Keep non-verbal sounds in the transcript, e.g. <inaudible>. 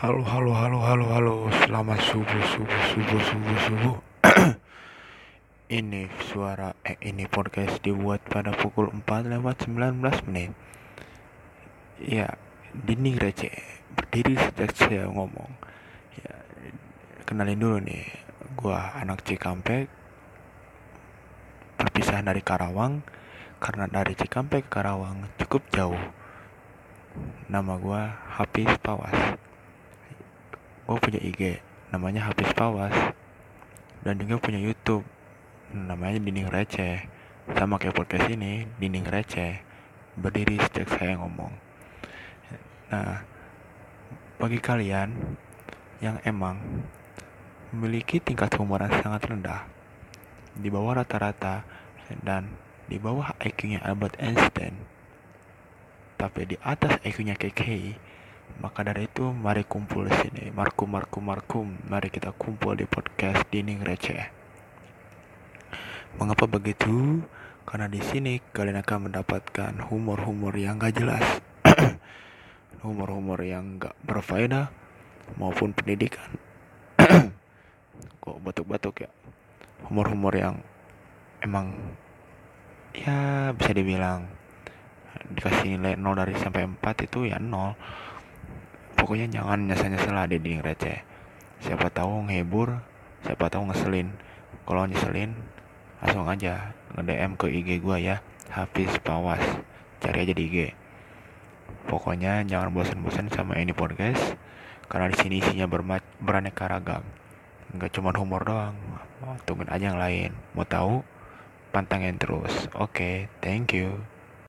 Halo, halo, halo, halo, halo. Selamat subuh, subuh, subuh, subuh, subuh. <clears throat> ini suara, eh ini podcast dibuat pada pukul 4 lewat 19 menit. Ya, dinding receh. Berdiri sejak saya ngomong. Ya, kenalin dulu nih. Gua anak Cikampek. Perpisahan dari Karawang. Karena dari Cikampek ke Karawang cukup jauh. Nama gua Hafiz Pawas gue punya IG namanya Hafiz Pawas dan juga punya YouTube namanya Dinding Receh. Sama kayak podcast ini Dinding Receh. Berdiri sejak saya ngomong. Nah bagi kalian yang emang memiliki tingkat humor yang sangat rendah di bawah rata-rata dan di bawah IQ-nya Albert Einstein tapi di atas IQ-nya KK maka dari itu mari kumpul di sini. Markum markum markum. Mari kita kumpul di podcast Dining Receh. Mengapa begitu? Karena di sini kalian akan mendapatkan humor-humor yang gak jelas. <clears throat> Humor-humor yang gak berfaedah maupun pendidikan. <clears throat> Kok batuk-batuk ya? Humor-humor yang emang ya bisa dibilang dikasih nilai 0 dari sampai 4 itu ya 0 pokoknya jangan nyesel-nyesel lah di dinding receh. Siapa tahu ngehibur siapa tahu ngeselin. Kalau nyeselin langsung aja nge-DM ke IG gua ya Hafiz Pawas. Cari aja di IG pokoknya jangan bosan-bosan sama ini podcast karena di sini isinya beraneka ragam. Nggak cuma humor doang tungguin aja yang lain. Mau tahu? Pantangin terus. Oke okay, thank you